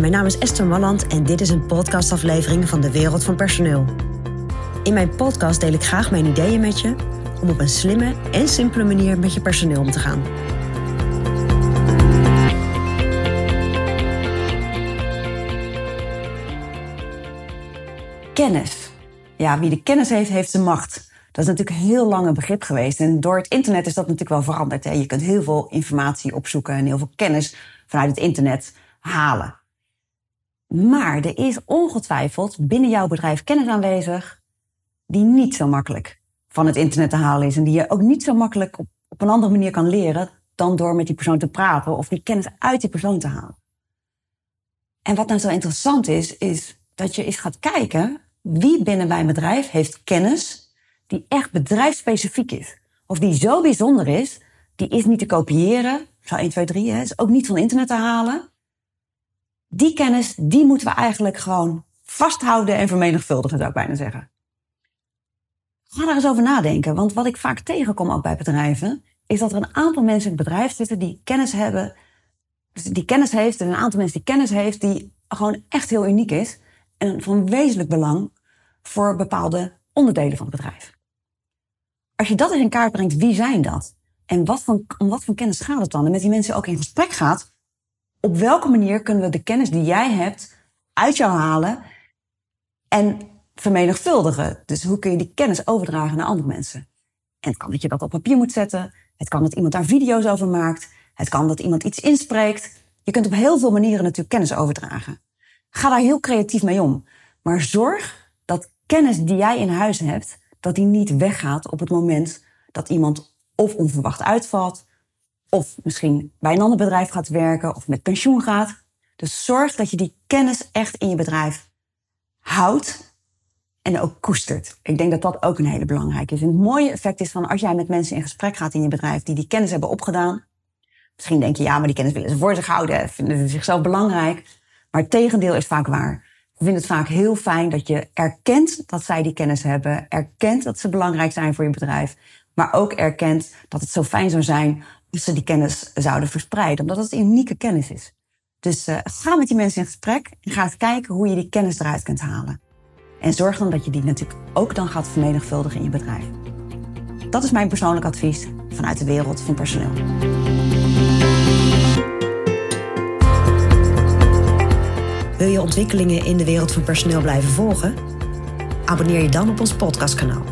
Mijn naam is Esther Malland en dit is een podcastaflevering van de Wereld van Personeel. In mijn podcast deel ik graag mijn ideeën met je om op een slimme en simpele manier met je personeel om te gaan. Kennis. Ja, wie de kennis heeft, heeft de macht. Dat is natuurlijk heel lang een begrip geweest. En door het internet is dat natuurlijk wel veranderd. Hè? Je kunt heel veel informatie opzoeken en heel veel kennis vanuit het internet halen. Maar er is ongetwijfeld binnen jouw bedrijf kennis aanwezig die niet zo makkelijk van het internet te halen is. En die je ook niet zo makkelijk op, een andere manier kan leren dan door met die persoon te praten of die kennis uit die persoon te halen. En wat nou zo interessant is, is dat je eens gaat kijken wie binnen mijn bedrijf heeft kennis die echt bedrijfsspecifiek is. Of die zo bijzonder is, die is niet te kopiëren, zo 1, 2, 3, hè, is ook niet van internet te halen. Die kennis, die moeten we eigenlijk gewoon vasthouden en vermenigvuldigen, zou ik bijna zeggen. Ga daar eens over nadenken, want wat ik vaak tegenkom ook bij bedrijven, is dat er een aantal mensen in het bedrijf zitten die kennis hebben, dus die kennis heeft en een aantal mensen die kennis heeft die gewoon echt heel uniek is en van wezenlijk belang voor bepaalde onderdelen van het bedrijf. Als je dat eens in kaart brengt, wie zijn dat? En wat van, om wat voor kennis gaat het dan? En met die mensen ook in gesprek gaat, op welke manier kunnen we de kennis die jij hebt uit jou halen en vermenigvuldigen? Dus hoe kun je die kennis overdragen naar andere mensen? En het kan dat je dat op papier moet zetten. Het kan dat iemand daar video's over maakt. Het kan dat iemand iets inspreekt. Je kunt op heel veel manieren natuurlijk kennis overdragen. Ga daar heel creatief mee om. Maar zorg dat kennis die jij in huis hebt, dat die niet weggaat op het moment dat iemand of onverwacht uitvalt, of misschien bij een ander bedrijf gaat werken of met pensioen gaat. Dus zorg dat je die kennis echt in je bedrijf houdt en ook koestert. Ik denk dat dat ook een hele belangrijke is. En het mooie effect is van als jij met mensen in gesprek gaat in je bedrijf die die kennis hebben opgedaan. Misschien denk je, ja, maar die kennis willen ze voor zich houden, vinden ze zichzelf belangrijk. Maar het tegendeel is vaak waar. Ik vind het vaak heel fijn dat je erkent dat zij die kennis hebben, erkent dat ze belangrijk zijn voor je bedrijf, maar ook erkent dat het zo fijn zou zijn als ze die kennis zouden verspreiden, omdat het unieke kennis is. Dus uh, ga met die mensen in gesprek en ga kijken hoe je die kennis eruit kunt halen. En zorg dan dat je die natuurlijk ook dan gaat vermenigvuldigen in je bedrijf. Dat is mijn persoonlijk advies vanuit de wereld van personeel. Wil je ontwikkelingen in de wereld van personeel blijven volgen? Abonneer je dan op ons podcastkanaal.